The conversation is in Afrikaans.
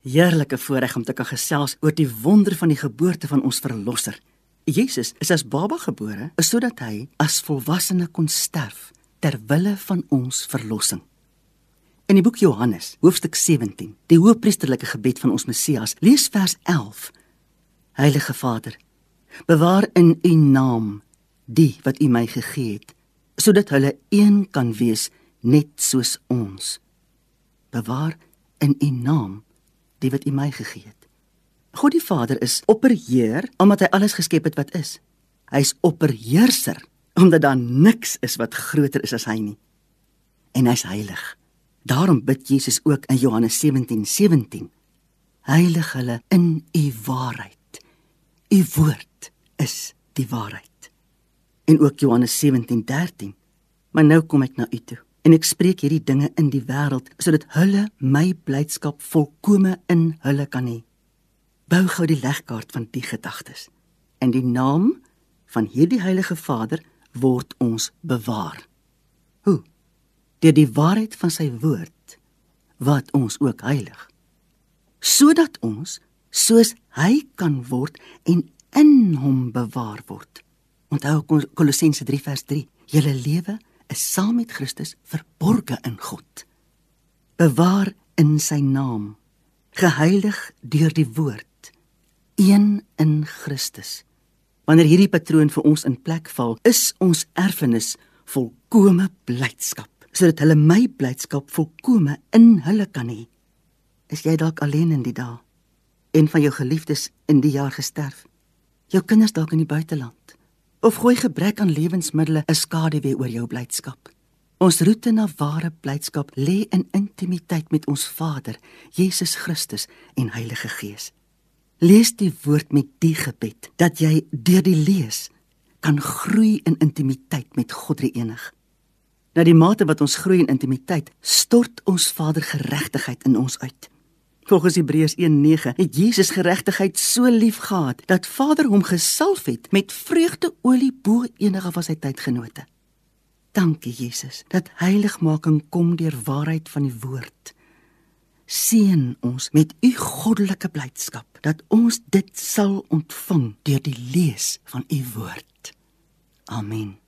Heerlike voorreg om te kan gesels oor die wonder van die geboorte van ons verlosser. Jesus is as baba gebore sodat hy as volwassene kon sterf ter wille van ons verlossing. In die boek Johannes, hoofstuk 17, die hoëpriesterlike gebed van ons Messias, lees vers 11. Heilige Vader, bewaar in U naam die wat U my gegee het, sodat hulle een kan wees net soos ons. Bewaar in U naam die wat U my gegee het. God die Vader is opperheer omdat hy alles geskep het wat is. Hy is opperheerser omdat daar niks is wat groter is as hy nie. En hy's heilig. Daarom bid Jesus ook in Johannes 17:17. 17, Heilig hulle in U waarheid. U woord is die waarheid. En ook Johannes 17:13. Maar nou kom ek na u toe en ek spreek hierdie dinge in die wêreld sodat hulle my blydskap volkome in hulle kan hê. Bou gou die legkaart van die gedagtes. In die naam van hierdie heilige Vader word ons bewaar. Hoe? Deur die waarheid van sy woord wat ons ook heilig. Sodat ons soos hy kan word en in hom bewaar word. Onthou Kolossense 3 vers 3. Julle lewe is saam met Christus verborge in God. Bewaar in sy naam, geheilig deur die woord, een in Christus. Wanneer hierdie patroon vir ons in plek val, is ons erfenis volkome blydskap, sodat hulle my blydskap volkome in hulle kan hê. Is jy dalk alleen in die dae? Een van jou geliefdes in die jaar gesterf? Jou kinders dalk in die buiteland? Of gooi gebrek aan lewensmiddels 'n skaduwee oor jou blydskap. Ons roete na ware blydskap lê in intimiteit met ons Vader, Jesus Christus en Heilige Gees. Lees die woord met die gebed dat jy deur die lees kan groei in intimiteit met God die Enig. Na die mate wat ons groei in intimiteit, stort ons Vader geregtigheid in ons uit. Volgens Hebreërs 1:9 het Jesus geregtigheid so lief gehad dat Vader hom gesalf het met vreugdeolie bo enige van sy tydgenote. Dankie Jesus dat heiligmaking kom deur waarheid van die woord. Seën ons met u goddelike blydskap dat ons dit sal ontvang deur die lees van u woord. Amen.